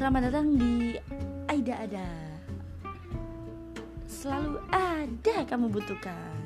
Selamat datang di Aida Ada. Selalu ada kamu butuhkan.